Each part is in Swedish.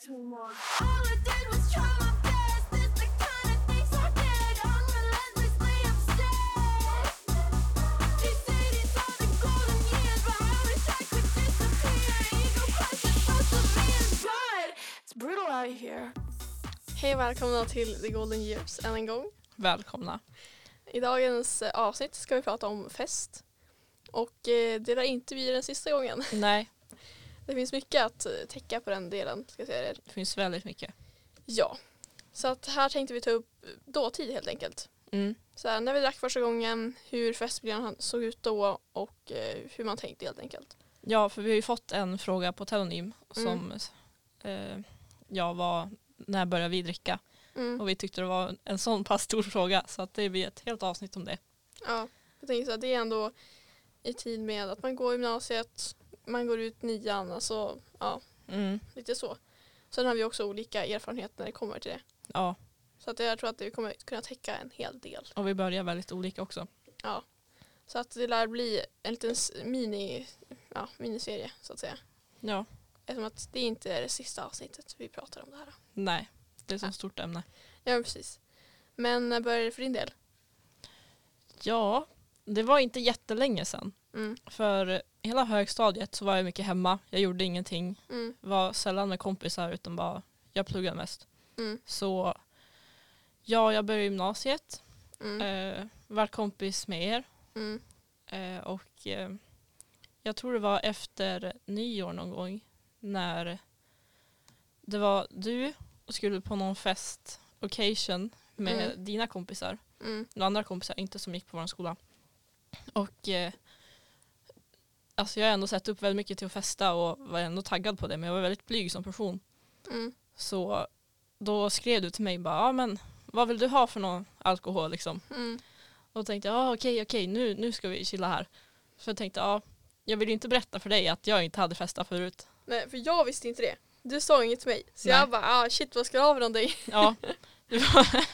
Hej och välkomna till The Golden Years än en gång. Välkomna. I dagens eh, avsnitt ska vi prata om fest. Och eh, det lär inte bli den sista gången. Nej, Det finns mycket att eh, täcka på den delen. Ska jag säga det. det finns väldigt mycket. Ja. Så att här tänkte vi ta upp dåtid helt enkelt. Mm. Så här, när vi drack första gången, hur festmiljön såg ut då och eh, hur man tänkte helt enkelt. Ja, för vi har ju fått en fråga på Telonym som Mm. eh, ja, var när började vi dricka? Mm. Och vi tyckte det var en sån pass stor fråga så att det blir ett helt avsnitt om det. Ja, jag tänker så här, det är ändå i tid med att man går gymnasiet, man går ut nian, alltså ja, Mm. lite så. Sen har vi också olika erfarenheter när det kommer till det. Ja, Så att jag tror att vi kommer kunna täcka en hel del. och vi börjar väldigt olika också. Ja. Så att det lär bli en liten mini, ja, miniserie så att säga. Ja, Eftersom att det inte är det sista avsnittet vi pratar om det här. nej, det är ett Ja. så stort ämne. Ja, precis. Men när började det för din del? Ja, det var inte jättelänge sedan. Mm. För hela högstadiet så var jag mycket hemma. Jag gjorde ingenting. Mm. Var sällan med kompisar utan bara jag pluggade mest. Mm. Så ja, jag började gymnasiet. Mm. Eh, vart kompis med er. Mm. Eh, och eh, jag tror det var efter nyår någon gång när det var du och skulle på någon fest, occasion med Mm. dina kompisar. Mm. Några andra kompisar, inte som gick på vår skola. Och eh, alltså jag har ändå sett upp väldigt mycket till att festa och var ändå taggad på det men jag var väldigt blyg som person. Mm. Så då skrev du till mig bara, ja men vad vill du ha för någon alkohol liksom? Mm. Och då tänkte jag, ah, okej okej nu, nu ska vi chilla här. Så jag tänkte, ja jag vill ju inte berätta för dig att jag inte hade festat förut. Nej, för jag visste inte det. Du sa inget till mig. Så Nej. jag bara, ah, shit vad ska du ha för någonting? Ja,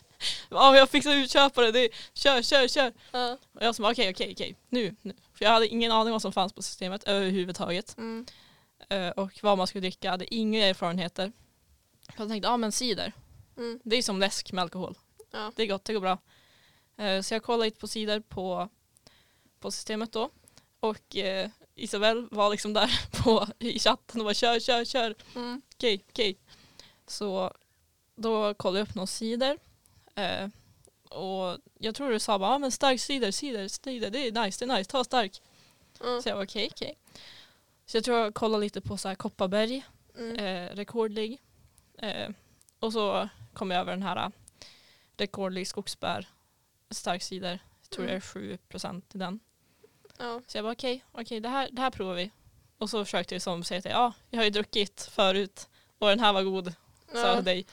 ja jag fixar utköpare, det, kör kör kör. Ja. Och jag som okej okej okej nu, nu. För jag hade ingen aning vad som fanns på systemet överhuvudtaget. Mm. Eh, och vad man skulle dricka, jag hade inga erfarenheter. Jag tänkte, ja men cider. Mm. Det är som läsk med alkohol. Ja. Det är gott, det går bra. Eh, så jag kollade lite på sidor på, på systemet då. Och eh, Isabel var liksom där på, i chatten och bara kör, kör, kör. Mm. Okej, okej. Så då kollade jag upp någon cider. Och jag tror du sa bara, ah, men stark cider, cider, cider, det är nice, det är nice, ta stark. Ja. Så jag var okej, okej. Så jag tror jag kollade lite på så här Kopparberg, Mm. eh, rekordlig. Eh, och så kom jag över den här eh, rekordlig skogsbär, stark cider. Jag tror Mm. det är 7 procent i den. Ja. Så jag bara okej, okej det, här, det här provar vi. Och så försökte jag som säga till ja, jag har ju druckit förut och den här var god, sa jag Ja. till dig.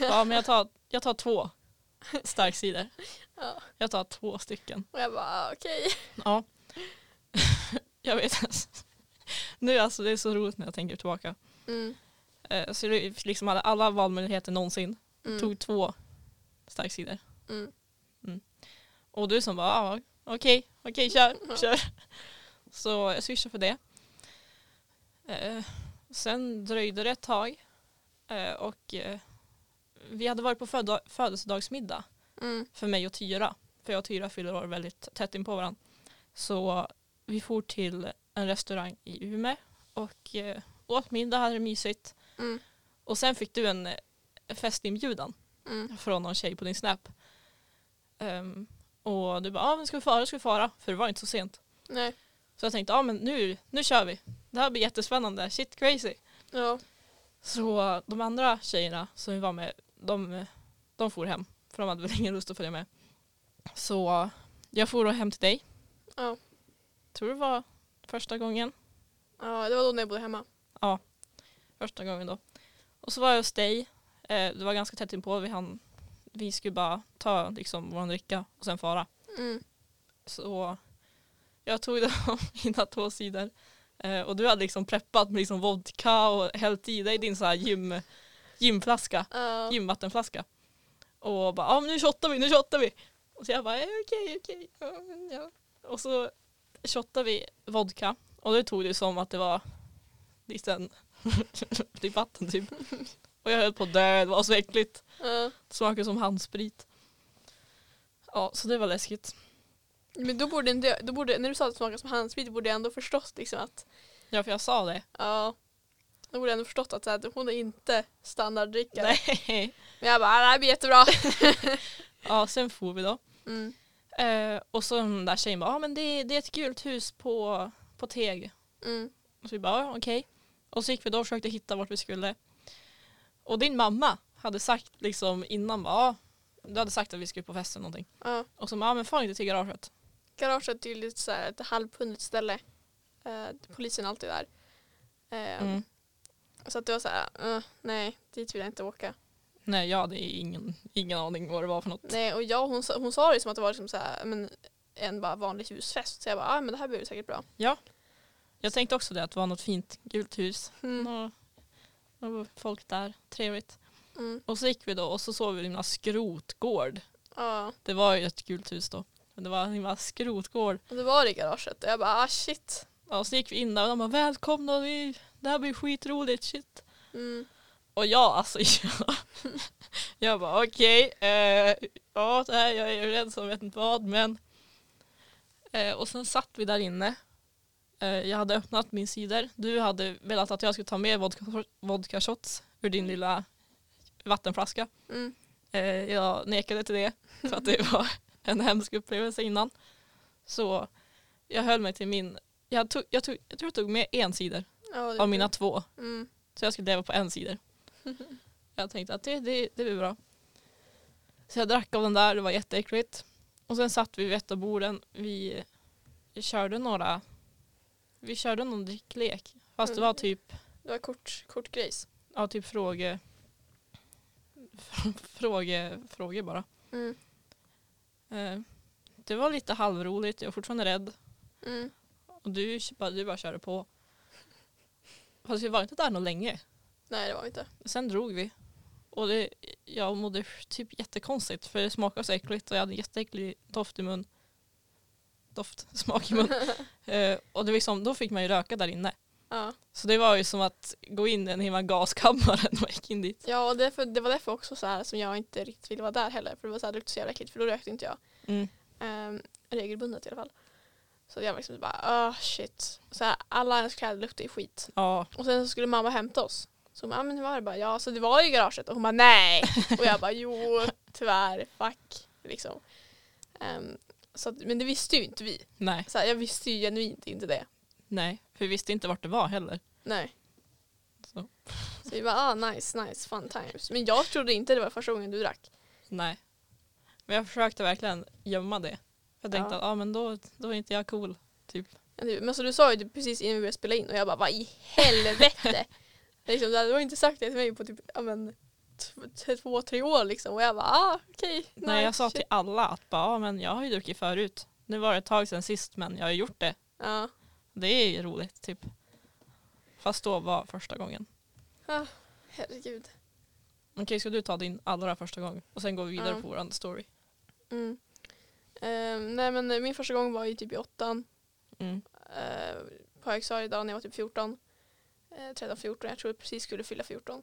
Ja men jag tar, jag tar två stark cider. Ja. Jag tar två stycken. Och jag bara, ah, okej. Ja. jag vet Nu alltså det är så roligt när jag tänker tillbaka. Mm. Eh, så det liksom hade alla valmöjligheter någonsin. Mm. Tog två starksidor. Mm. Och du som bara, ah, okej, okej kör, kör. Så jag swishade för det. Eh, sen dröjde det ett tag. Eh, och eh, vi hade varit på födelsedagsmiddag Mm. för mig och Tyra. För jag och Tyra fyller år väldigt tätt in på varandra. Så vi for till en restaurang i Umeå och eh, åt middag, hade det mysigt. Mm. Och sen fick du en eh, festinbjudan Mm. från någon tjej på din snap. Ehm, och du bara, ja ah, men ska vi fara, ska vi fara? För det var inte så sent. Nej. Så jag tänkte, ja ah, men nu, nu kör vi. Det här blir jättespännande, shit crazy. Ja. Så de andra tjejerna som vi var med, de, de for hem. För de hade väl ingen lust att följa med. Så jag for då hem till dig. Ja. Tror det var första gången. ja, det var då när jag bodde hemma. Första gången då. Och så var jag hos dig. Eh, det var ganska tätt inpå. Vi, hann, vi skulle bara ta liksom, vår dricka och sen fara. Mm. Så jag tog de mina två sidor. Eh, och du hade liksom preppat med liksom vodka och hällt i dig din så här gym, gymflaska, Ja. gymvattenflaska. Och bara, ja men nu shottar vi, nu shottar vi. Och så jag bara, eh, okej, okej. Ja. Och så shottade vi vodka. Och det tog det som att det var liten typ vatten typ. Och jag höll på att dö, det var så äckligt. Det smakade som handsprit. Ja, så det var läskigt. Men då borde, inte, då borde, när du sa att det smakade som handsprit, borde jag ändå förstått liksom att Ja, för jag sa det. ja, då borde jag ändå förstått att så här, hon är inte standarddrickare. Nej. Men jag bara, "Ah, det här blir jättebra. Ja, sen for vi då. Mm. Eh, och så den där tjejen bara, ja ah, men det, det är ett gult hus på, på Teg. Mm. Och så vi bara, ja, okej. Och så gick vi då och försökte hitta vart vi skulle. Och din mamma hade sagt liksom innan, bara, ja, du hade sagt att vi skulle på fest eller någonting. Ja. Och så bara, ja men far inte till garaget. Garaget är lite så här ett halvpundigt ställe. Eh, polisen är alltid där. Eh, Mm. Så att det var så här, "Eh, nej, dit vill jag inte åka. Nej, jag hade ingen, ingen aning vad det var för något. Nej, och jag, hon, hon sa det som att det var liksom så här, men, en bara vanlig husfest. Så jag bara, ah, men det här blir säkert bra. Jag tänkte också det, att det var något fint gult hus. Mm. Och, och folk där, trevligt. Mm. Och så gick vi då och så såg vi en skrotgård. Ja, Det var ju ett gult hus då. Men det var en himla skrotgård. och det var i garaget. Och jag bara, ah shit. Ja, och så gick vi in där och de bara välkomna, vi, det här blir skitroligt, shit. Mm. Och jag alltså, jag, jag bara okej, eh, ja det här, jag är rädd som vet inte vad men. Eh, och sen satt vi där inne. Eh, jag hade öppnat min cider. Du hade velat att jag skulle ta med vodka, vodka shots ur din lilla vattenflaska. Mm. Eh, jag nekade till det för att det var en hemsk upplevelse innan. Så jag höll mig till min, jag, tog, jag, tog, jag tror jag tog med en cider Ja, av mina två. Mm. Så jag skulle leva på en cider. Jag tänkte att det, det, det blir bra. Så jag drack av den där, det var jätteäckligt. Och sen satt vi vid ett av borden. Vi, vi körde några, vi körde någon dricklek. Fast det var typ, Det var kort, kortgrejs. ja typ fråge, fråge, frågor bara. Mm. Eh, det var lite halvroligt, jag var fortfarande rädd. Mm. Och du, du bara körde på. Fast vi var inte där någon länge. Nej, det var vi inte. Sen drog vi. Och det, jag mådde typ jättekonstigt för det smakade så äckligt och jag hade en jätteäcklig doft i mun. Doft, smak i mun. eh, och det liksom, då fick man ju röka där inne. Ja, Så det var ju som att gå in i en himla gaskammare när man gick in dit. ja och därför, det var därför också så här som jag inte riktigt ville vara där heller. För det var så här, det luktade så jävla äckligt för då rökte inte jag. Mm. Um, regelbundet i alla fall. Så jag liksom bara, ah shit. Så här, alla hennes kläder luktade ju skit. Ja, Och sen så skulle mamma hämta oss. Så hon bara, ah, men hur var det? Bara, ja, så det var ju i garaget. Och hon bara, nej. Och jag bara, jo, tyvärr, fuck. Liksom. Ehm, så att, men det visste ju inte vi. nej, Så här, jag visste ju genuint inte det. nej. För vi visste inte vart det var heller. Nej. Så. Så vi bara, ah nice, nice, fun times. Men jag trodde inte det var första gången du drack. Nej. Men jag försökte verkligen gömma det. Jag tänkte Ja. att ah, men då, då är inte jag cool. Typ. Men så du sa ju det precis innan vi började spela in och jag bara, vad i helvete? liksom, du hade inte sagt det till mig på typ, ja men två, tre år liksom. Och jag bara, ah okej. Nej, jag sa shit. till alla att bara, ah, men jag har ju druckit förut. Nu var det ett tag sedan sist men jag har gjort det. Ja. Det är ju roligt typ. Fast då var första gången. Ah, herregud. Okej, ska du ta din allra första gång? Och sen går vi vidare Ja. på vår story. Mm. Ehm, nej men eh, min första gång var ju typ i åttan. Mm. Uh, på högstadiet då när jag var typ 14. Uh, 13-14, jag tror jag precis skulle fylla 14.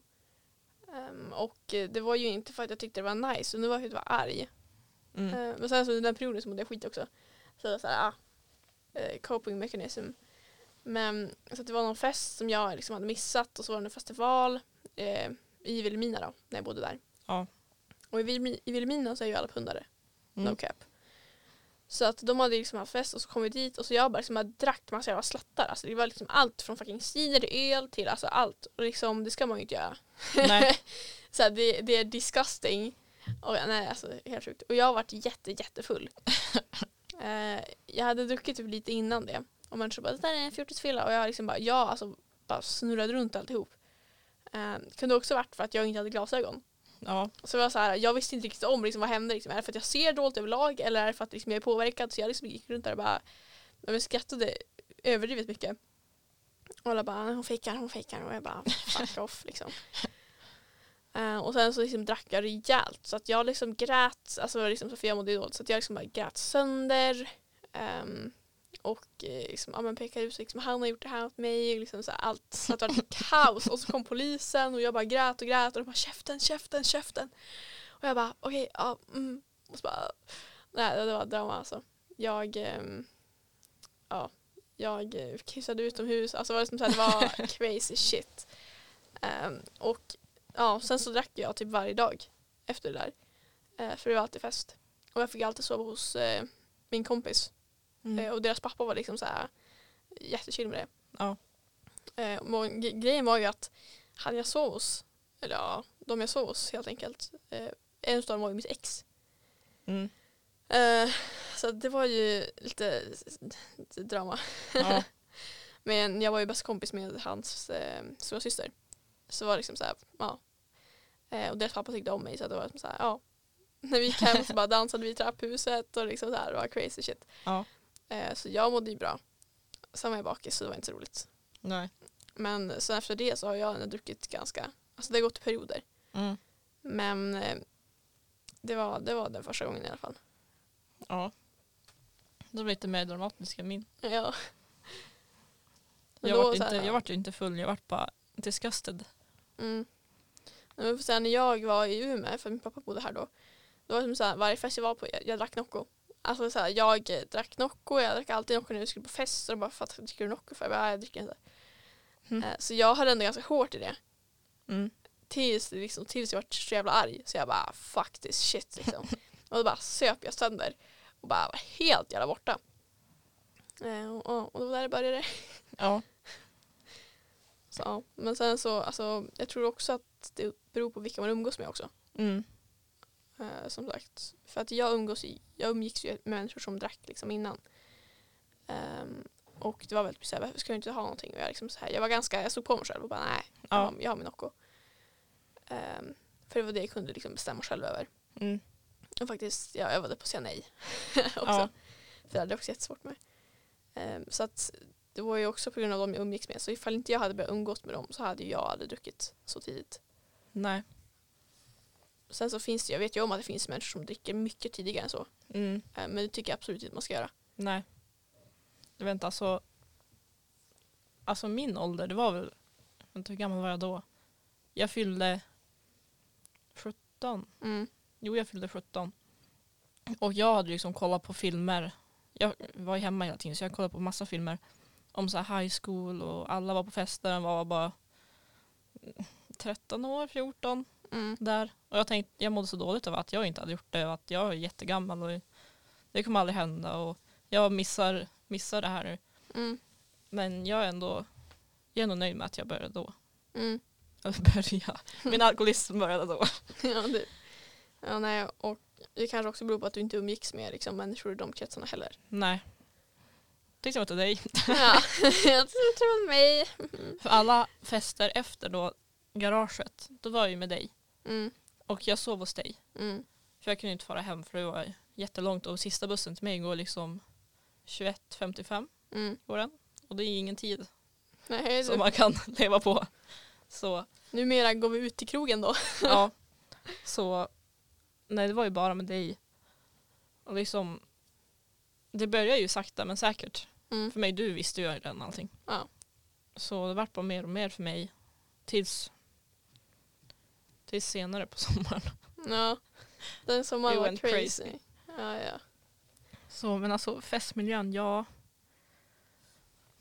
Ehm, och det var ju inte för att jag tyckte det var nice, utan det var för att jag var arg. Mm. Eh, men sen så den perioden så mådde jag skit också. Så det var såhär, ah, coping mechanism. Men så det var någon fest som jag liksom hade missat och så var det en festival eh, i Vilhelmina då, när jag bodde där. Ja. Och i, i Vilhelmina så är ju alla pundare, Mm. no cap. Så att de hade liksom haft fest och så kom vi dit och så jag bara liksom bara drack massa jävla slattar. Alltså det var liksom allt från fucking cider till öl till alltså allt. Och liksom det ska man ju inte göra. Så här, det, det är disgusting. Och, nej, alltså, helt sjukt. Och jag har varit jätte, jättefull. eh, jag hade druckit typ lite innan det. Och människor bara, det där är en fjortisfylla. Och jag liksom bara, ja, alltså bara snurrade runt alltihop. Eh, kunde också varit för att jag inte hade glasögon. Ja. Så det var så här, jag visste inte riktigt om liksom, vad hände. Liksom. Är det för att jag ser dåligt överlag eller är det för att liksom, jag är påverkad? Så jag liksom gick runt där och bara ja, men skrattade överdrivet mycket. Och alla bara, hon fejkar, hon fejkar. Och jag bara, fuck off liksom. Eh, och sen så liksom drack jag rejält. Så att jag liksom grät, alltså liksom, Sofia mådde dåligt. Så att jag liksom bara grät sönder. Ehm, och eh, liksom, ja, men pekade ut liksom, han har gjort det här åt mig. Och liksom, så här, allt. Så att det var kaos. Och så kom polisen och jag bara grät och grät och de bara käften, käften, käften. Och jag bara okej, ja, mm. Och så bara, nej det var drama alltså. Jag, ehm, ja, jag kissade utomhus. Alltså det var, liksom så här, det var crazy shit. Ehm, och ja, sen så drack jag typ varje dag efter det där. Eh, för det var alltid fest. Och jag fick alltid sova hos eh, min kompis. Mm. Eh, och deras pappa var liksom så här jättechill med det. Ja. Eh, grejen var ju att han jag sov hos, eller ja, de jag sov hos helt enkelt, eh, en av dem var ju mitt ex. Mm. Så det var ju lite, lite drama. Ja. Men jag var ju bäst kompis med hans eh, stora syster. Så det var liksom så här, ja. Eh, och deras pappa tyckte om mig så det var liksom så här, ja. När vi gick hem så bara dansade vi i trapphuset och liksom så här, det var crazy shit. ja. Eh, så jag mådde ju bra. Sen var jag bakis så det var inte så roligt. Nej. Men sen efter det så har jag ändå druckit ganska, alltså det har gått i perioder. Mm. Men eh, det, var, det var den första gången i alla fall. Ja. Det var lite mer dramatiskt än min. Ja. Men Jag då vart, inte, här- jag vart ju inte full, jag vart bara disgusted. Mm. Men får säga, när jag var i Umeå, för min pappa bodde här då, då var det som så här, varje fest jag var på, jag, jag drack Nocco. Alltså så här, jag drack Nocco, jag drack alltid Nocco när vi skulle på fest och bara för att dricker du Nocco för? Jag bara, "Nej, jag dricker inte. Mm. Eh, Så jag höll ändå ganska hårt i det. Mm. Tills, liksom, tills jag var så jävla arg. Så jag bara fuck this shit liksom. och då bara söp jag sönder. Och bara var helt jävla borta. Eh, och, och, och det var där det började. Ja. Så, ja. Men sen så, alltså, jag tror också att det beror på vilka man umgås med också. Mm. Eh, som sagt. För att jag umgås jag umgicks ju med människor som drack liksom innan. Ehm, och det var väldigt såhär, varför ska jag inte ha någonting? Och jag, liksom så här, jag var ganska, jag stod på mig själv och bara nej, Ja. jag har min Nocco. Ehm, för det var det jag kunde liksom bestämma själv över. Mm. Och faktiskt, jag övade på att säga nej också. Ja. För det hade jag också jättesvårt med. Ehm, så att det var ju också på grund av dem jag umgicks med. Så ifall inte jag hade börjat umgås med dem så hade jag aldrig druckit så tidigt. Nej. Sen så finns det, jag vet ju om att det finns människor som dricker mycket tidigare än så. Mm. Eh, Men det tycker jag absolut inte man ska göra. Nej. Inte, alltså. Alltså min ålder, det var väl, inte hur gammal var jag då? Jag fyllde 17. Mm. Jo, jag fyllde 17. Och jag hade liksom kollat på filmer. Jag var ju hemma hela tiden så jag kollade på massa filmer om så high school och alla var på fester. Jag var bara 13 år, 14 Mm. där. Och jag tänkte, jag mådde så dåligt av att jag inte hade gjort det och att jag är jättegammal och det kommer aldrig hända och jag missar, missar det här nu. Mm. Men jag är ändå, jag är ändå nöjd med att jag började då. Mm. Börja. Min alkoholism började då. ja, det. Ja, nej, och det kanske också beror på att du inte umgicks med liksom, människor i de kretsarna heller. Nej. Tänkte jag till dig. ja, jag tror mig. För alla fester efter då garaget, då var jag ju med dig. Mm. Och jag sov hos dig. Mm. För jag kunde inte fara hem för det var jättelångt och sista bussen till mig går liksom 21.55 Mm. går den. Och det är ingen tid Nej, som man kan leva på. Så Numera går vi ut till krogen då. ja. Så nej det var ju bara med dig. Och liksom det började ju sakta men säkert. Mm. För mig, du visste ju redan allting. Ja. Så det vart bara mer och mer för mig tills, tills senare på sommaren. Ja, den sommaren var crazy. crazy. Ja, ja. Så men alltså festmiljön, ja.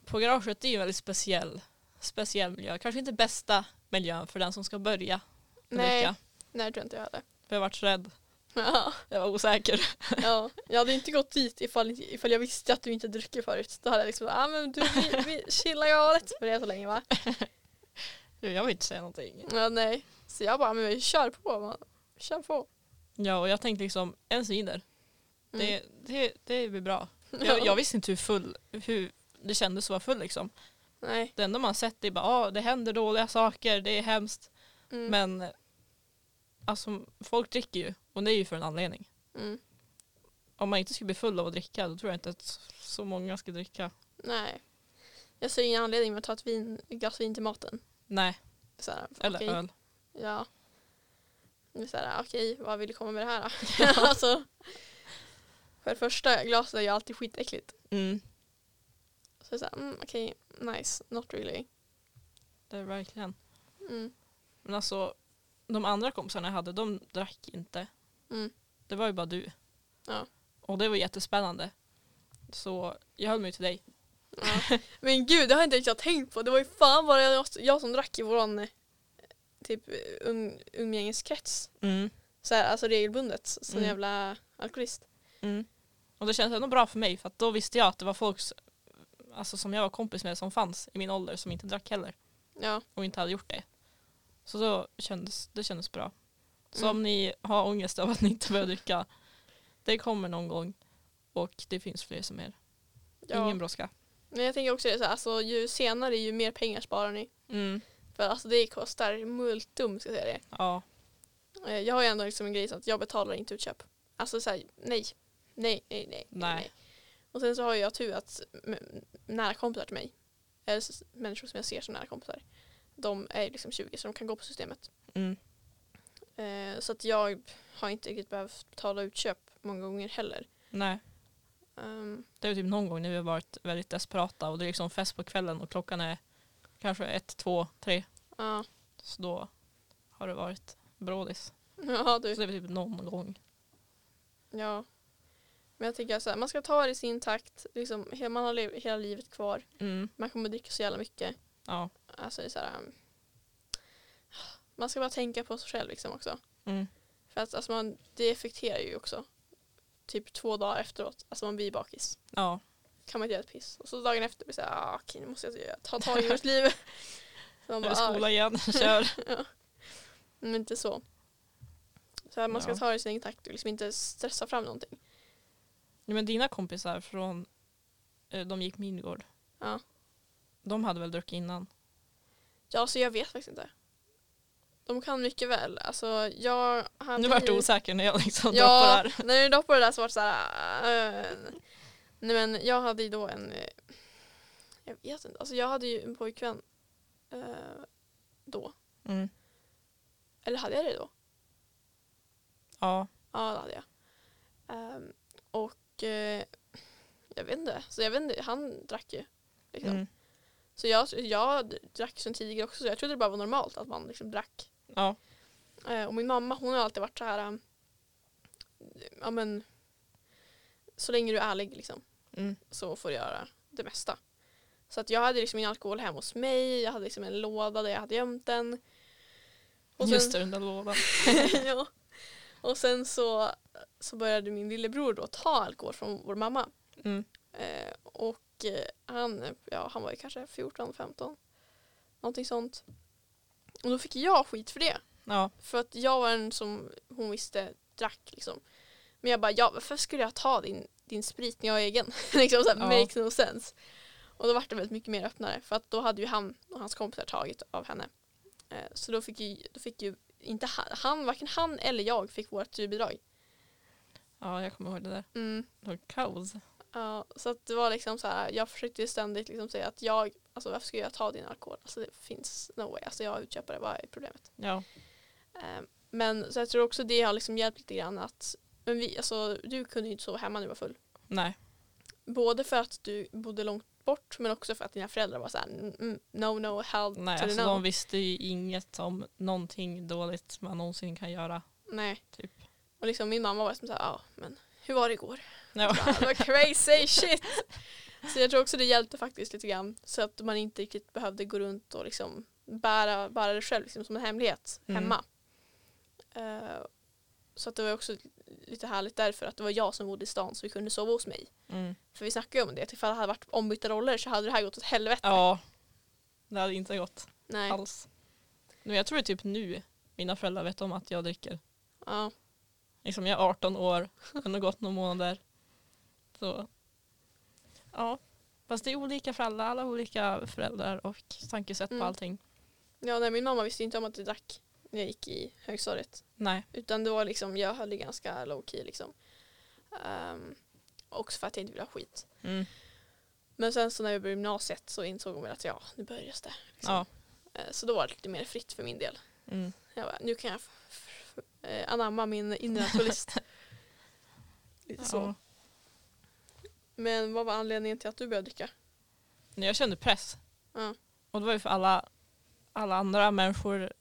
På garaget är ju en väldigt speciell, speciell miljö. Kanske inte bästa miljön för den som ska börja Nej, nej, tror jag inte jag hade. För jag vart rädd, Ja, jag var osäker. ja. Jag hade inte gått dit ifall, ifall jag visste att du inte druckit förut. Då hade jag liksom, ja ah, men du, vi, vi chillar galet med det så länge va? Jag vill inte säga någonting. Ja, nej. Så jag bara, men vi kör på man. Kör på. Ja och jag tänkte liksom, en cider, Mm. det, det, det blir bra. Ja. Jag, jag visste inte hur full, hur det kändes att vara full liksom. Nej. Det enda man sett är bara, ah, det händer dåliga saker, det är hemskt. Mm. Men alltså folk dricker ju och det är ju för en anledning. Mm. Om man inte skulle bli full av att dricka då tror jag inte att så många skulle dricka. Nej. Jag ser ingen anledning med att ta ett, vin, glas vin till maten. Nej, Så här, eller okej. öl. Ja. Är så här, okej, vad vill du komma med det här då? alltså, för det första, glaset är ju alltid skitäckligt. Mm. Så det är såhär, mm, okej, nice, not really. Det är verkligen. Mm. Men alltså, de andra kompisarna jag hade, de drack inte. Mm. Det var ju bara du. Ja. Och det var jättespännande. Så jag höll mig till dig. Ja. Men gud, det har inte riktigt jag tänkt på. Det var ju fan bara jag, jag som drack i våran typ um, umgängeskrets. Så här, alltså regelbundet, som Mm. jävla alkoholist. Mm. Och det kändes ändå bra för mig för att då visste jag att det var folk alltså, som jag var kompis med som fanns i min ålder som inte drack heller Ja, och inte hade gjort det. Så då kändes det kändes bra. Så Mm. om ni har ångest av att ni inte börjar dricka, det kommer någon gång och det finns fler som er. ja. Ingen brådska. Men jag tänker också det, så här, alltså, ju senare ju mer pengar sparar ni. Mm. För alltså det kostar multum ska jag säga det. Ja. Eh, Jag har ju ändå liksom en grej så att jag betalar inte utköp. Alltså såhär, nej. Nej, nej, nej, Nej. nej. Och sen så har jag tur att nära kompisar till mig, eller människor som jag ser som nära kompisar, de är liksom 20 så de kan gå på systemet. Mm. Eh, så att jag har inte riktigt behövt betala utköp många gånger heller. Nej. Ehm, Det är typ någon gång när vi har varit väldigt desperata och det är liksom fest på kvällen och klockan är kanske ett, två, tre. ja. Så då har det varit brådis. ja, du. Så det är typ någon gång. Ja. Men jag tycker så här, man ska ta det i sin takt. Liksom, man har hela livet kvar. Mm. Man kommer dricka så jävla mycket. Ja. Alltså det är här, man ska bara tänka på sig själv liksom också. Mm. För att alltså man, det effekterar ju också. Typ två dagar efteråt. Alltså man blir bakis. Ja. Kan man inte göra ett piss. Och så dagen efter blir det så här, ah, okej nu måste jag ta tag i mitt liv. Så man bara, det ah, skola igen, kör. men inte så. Så här, man ska Ja. ta det i sin egen takt och liksom inte stressa fram någonting. Ja, men dina kompisar från, eh, de gick Midgård. Ja. De hade väl druckit innan? Ja, så jag vet faktiskt inte. De kan mycket väl. Alltså jag hade Nu vart du osäker när jag liksom Ja, droppar där. när du droppade det där så var det såhär... Uh, nej men jag hade ju då en... eh, jag vet inte. Alltså jag hade ju en pojkvän eh, då. Mm. Eller hade jag det då? Ja. Ja, det hade jag. Ehm, och eh, jag vet inte. Så jag vet inte, han drack ju. Liksom. Mm. Så jag, jag drack som tidigare också. Så jag trodde det bara var normalt att man liksom drack. Ja. Eh, och min mamma hon har alltid varit så här. um, ja men. Så länge du är ärlig liksom. Mm. så får du göra det mesta. Så att jag hade liksom min alkohol hemma hos mig. Jag hade liksom en låda där jag hade gömt den. Och Just det, den där lådan. ja. Och sen så, så började min lillebror då ta alkohol från vår mamma. Mm. Eh, och eh, han, ja, han var ju kanske 14, 15. Någonting sånt. Och då fick jag skit för det. Ja. För att jag var den som hon visste drack liksom. Men jag bara, ja varför skulle jag ta din, din sprit när jag är egen? liksom så här, Ja. makes no sense. Och då var det väldigt mycket mer öppnare. För att då hade ju han och hans kompisar tagit av henne. Eh, så då fick ju, då fick ju inte han, han, varken han eller jag fick vårt styrbidrag. ja, jag kommer ihåg det där. Mm. Det var kaos. Ja, så att det var liksom så här, jag försökte ständigt liksom säga att jag, alltså varför ska jag ta din alkohol? Alltså det finns no way, alltså jag är utköpare, vad är problemet? Ja. Eh, men så jag tror också det har liksom hjälpt lite grann att, men vi, alltså du kunde ju inte sova hemma när du var full. Nej. Både för att du bodde långt bort men också för att dina föräldrar var så här, "Mm, mm, no no hell Nej, to alltså no. de visste ju inget om någonting dåligt man någonsin kan göra. Nej. Typ. Och liksom min mamma var som så här, ja men hur var det igår? Ja. Bara, crazy shit. Så jag tror också det hjälpte faktiskt lite grann. Så att man inte riktigt behövde gå runt och liksom bära, bära det själv liksom, som en hemlighet Mm. hemma. Eh, så att det var också lite härligt därför att det var jag som bodde i stan så vi kunde sova hos mig. Mm. För vi snackade ju om det, ifall det hade varit ombytta roller så hade det här gått åt helvete. ja. Det hade inte gått Nej. alls. Men jag tror det är typ nu mina föräldrar vet om att jag dricker. Ja. Liksom jag är 18 år, det har gått några månader. Så. Ja. Fast det är olika för alla, alla olika föräldrar och tankesätt Mm. på allting. ja, nej min mamma visste inte om att jag drack när jag gick i högstadiet. Nej. Utan det var liksom, jag höll det ganska low key liksom. Um, också för att jag inte ville ha skit. Mm. Men sen så när jag började gymnasiet så insåg hon väl att ja, nu börjar det. Liksom. Ja. Eh, Så då var det lite mer fritt för min del. Mm. Jag bara, nu kan jag eh, anamma min inre alkoholist. lite så. Ja. Men vad var anledningen till att du började dricka? jag kände press. Ja. Och det var ju för alla, alla andra människor,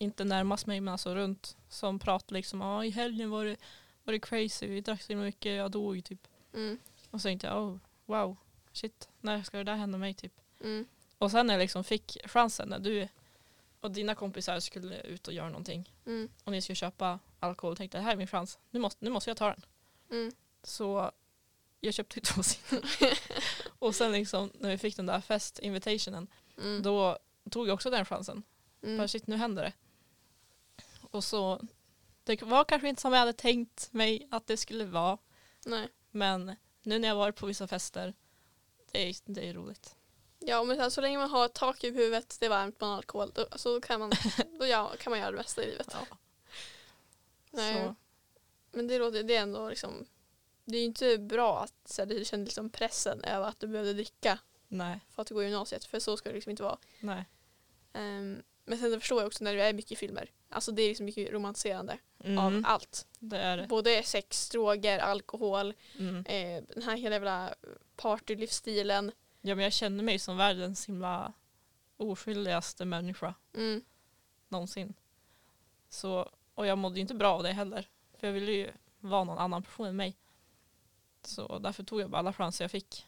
inte närmast mig men alltså runt, som pratade liksom ja i helgen var det, var det crazy, vi drack så mycket, jag dog typ. Mm. Och så tänkte jag oh, wow, shit, när ska det där hända mig typ. Mm. Och sen när jag liksom fick chansen när du och dina kompisar skulle ut och göra någonting Mm. och ni skulle köpa alkohol tänkte det här är min chans, nu måste, nu måste jag ta den. Mm. Så jag köpte två sidor. och sen liksom när vi fick den där fest invitationen Mm. då tog jag också den chansen. Bara Mm. shit nu händer det. Och så det var kanske inte som jag hade tänkt mig att det skulle vara Nej. men nu när jag varit på vissa fester det är, det är roligt. Ja men så, här, så länge man har tak över huvudet, det är varmt, man har alkohol, då, alltså, då, kan, man, då ja, kan man göra det mesta i livet. Ja. Nej. Så, Men det, låter, det är ändå liksom, det är ju inte bra att så här, du känner liksom pressen över att du behövde dricka nej, för att du går i gymnasiet, för så ska det liksom inte vara. nej. Ehm, men sen förstår jag också när det är mycket filmer, alltså det är liksom mycket romantiserande Mm, av allt. det är det. Både sex, droger, alkohol, Mm. eh, den här hela jävla partylivsstilen. Ja men jag känner mig som världens himla oskyldigaste människa Mm. någonsin. Så, och jag mådde ju inte bra av det heller. För jag ville ju vara någon annan person än mig. Så därför tog jag bara alla chanser jag fick.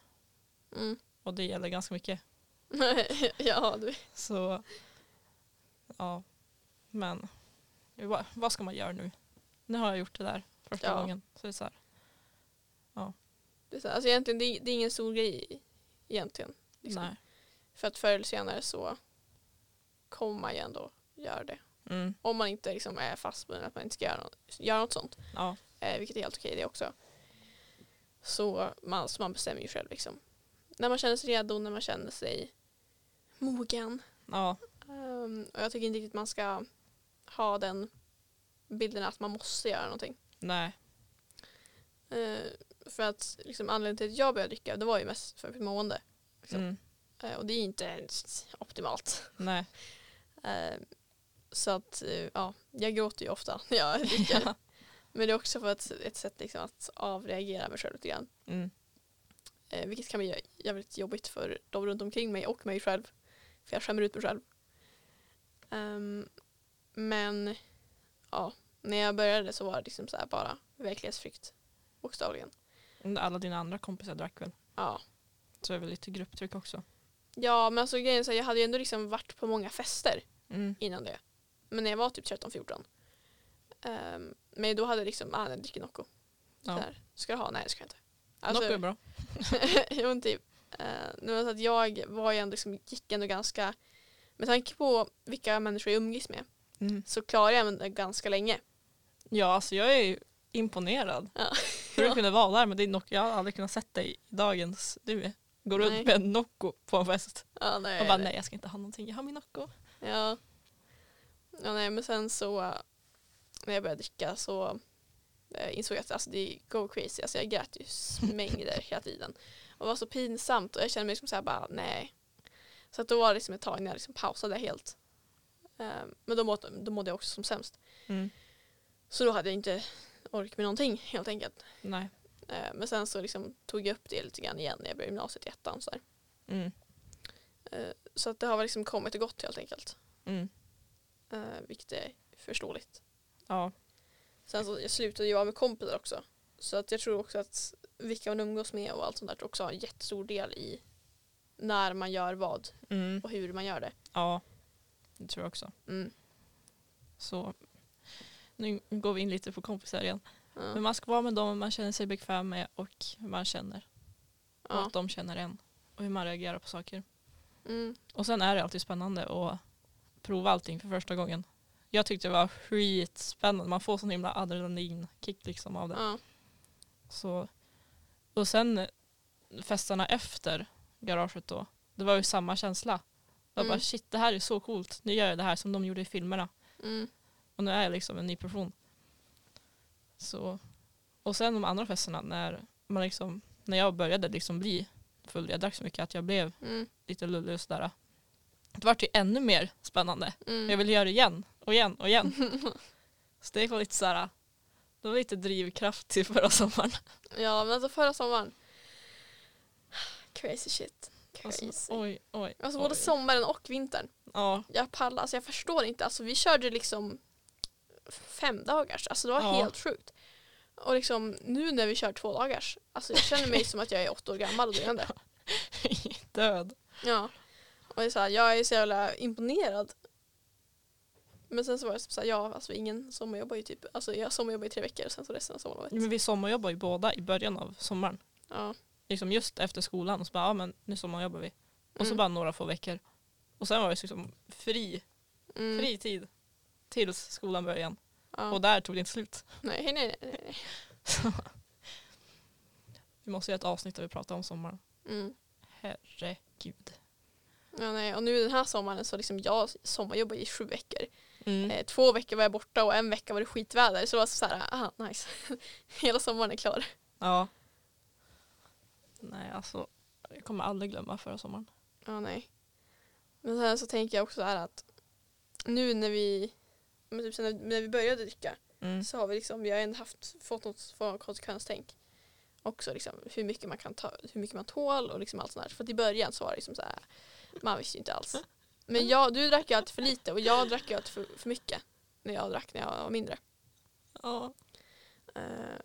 Mm. Och det gäller ganska mycket. ja, du. Så ja, men vad, vad ska man göra nu? Nu har jag gjort det där första Ja. gången. Så det är så här, Det är, så, här, alltså egentligen, det är, det är ingen stor grej egentligen. Liksom. nej. För att förr eller senare så kommer man ju ändå göra det. Mm, Om man inte liksom är fastbunden att man inte ska göra något, göra något sånt. ja, Eh, vilket är helt okej det också. Så man, så man bestämmer ju själv liksom. När man känner sig redo, när man känner sig mogen. ja, Ehm, och jag tycker inte riktigt man ska ha den bilden att man måste göra någonting. nej. Eh, för att liksom, anledningen till att jag började dricka det var ju mest för mitt mående. Liksom. Mm, Eh, och det är inte ens optimalt. nej. Eh, så att eh, ja, jag gråter ju ofta när jag dricker. Ja. Men det är också för ett, ett sätt liksom att avreagera mig själv lite grann. Mm, vilket kan bli jävligt jobbigt för de runt omkring mig och mig själv. För jag skämmer ut mig själv. Ehm, men ja, när jag började så var det liksom så bara verklighetsflykt. Bokstavligen. alla dina andra kompisar drack väl? Ja. Så är det väl lite grupptryck också. ja, men alltså grejen är så jag hade ju ändå liksom varit på många fester Mm, innan det. Men när jag var typ 13-14. Um, men då hade jag liksom, ah, jag dricker Nocco. Ja. Ska du ha? Nej det ska jag inte. Alltså, Nocco är bra. jo men typ. Uh, nu det så att jag var ju ändå liksom, gick ändå ganska, med tanke på vilka människor jag umgicks med Mm. så klarade jag mig ganska länge. Ja, alltså jag är imponerad. Ja. Hur du kunde vara där med din Nocco. Jag har aldrig kunnat sett dig i dagens du går runt med en Nocco på en fest. Ja, nej, Och bara nej jag ska inte ha någonting, jag har min Nocco. Ja. ja nej, men sen så uh, när jag började dricka så uh, insåg jag att alltså, det go crazy. Alltså, jag grät ju mängder hela tiden. Och det var så pinsamt och jag kände mig liksom så här bara nej. Så att då var det liksom ett tag när jag liksom pausade helt. Um, men då mådde, då mådde jag också som sämst. Mm. Så då hade jag inte ork med någonting helt enkelt. Nej. Uh, men sen så liksom tog jag upp det lite grann igen när jag började gymnasiet i ettan. Så. Mm. Uh, så att det har liksom kommit och gått helt enkelt. Mm. Uh, vilket är förståeligt. Ja. Sen så jag slutade ju vara med kompisar också. Så att jag tror också att vilka man umgås med och allt sånt där också har en jättestor del i när man gör vad Mm. och hur man gör det. ja, det tror jag också. Mm. Så nu går vi in lite på kompisar igen. Ja. Men man ska vara med dem man känner sig bekväm med och hur man känner. Och Ja. att de känner en. Och hur man reagerar på saker. Mm. Och sen är det alltid spännande att prova allting för första gången. Jag tyckte det var skitspännande. Man får sån himla adrenalinkick liksom av det. Ja. Så, och sen eh, festerna efter garaget då. Det var ju samma känsla. Jag Mm. bara shit det här är så coolt. Nu gör jag det här som de gjorde i filmerna. Mm. Och nu är jag liksom en ny person. Så, och sen de andra festerna när, man liksom, när jag började liksom bli full, jag drack så mycket att jag blev Mm. lite lullig och sådär. Det vart ju ännu mer spännande. Mm. Jag ville göra det igen och igen och igen. så det var lite såhär, det var lite drivkraft till förra sommaren. Ja men alltså förra sommaren. Crazy shit. Alltså, Crazy. oj, oj. Alltså oj. både sommaren och vintern. Ja, Jag pallar, alltså jag förstår inte. Alltså vi körde liksom fem dagars. Alltså det var Ja. helt sjukt. Och liksom nu när vi kör två dagars. Alltså jag känner mig som att jag är åtta år gammal och döende. död. Ja. Och det är så här, jag är så jävla imponerad. Men sen så var det så här, ja alltså ingen sommarjobbar ju typ, alltså jag sommarjobbar i tre veckor och sen så resten av sommarlovet. Men vi sommarjobbar ju båda i början av sommaren. Ja. Liksom just efter skolan och så bara, ja men nu sommarjobbar vi. Och så Mm. bara några få veckor. Och sen var det liksom fri, Mm. fri tid. Tills skolan började igen. Ja. Och där tog det inte slut. Nej, nej, nej. nej. Vi måste göra ett avsnitt där vi pratar om sommaren. Mm. Herregud. Ja, nej. Och nu den här sommaren så liksom jag sommarjobbar i sju veckor. Mm. Eh, två veckor var jag borta och en vecka var det skitväder. Så det var så här, aha, nice. Hela sommaren är klar. Ja. Nej alltså, jag kommer aldrig glömma förra sommaren. Ja, nej. Men sen så tänker jag också så här att nu när vi, men typ sen när, vi började dricka Mm. så har vi liksom, vi har ändå haft, fått något form av konsekvenstänk. Också liksom hur mycket man kan ta, hur mycket man tål och liksom allt sånt där. För att i början så var det liksom så här, man visste ju inte alls. Men jag, du drack ju alltid för lite och jag drack ju alltid för, för mycket. När jag drack när jag var mindre. Ja. Eh,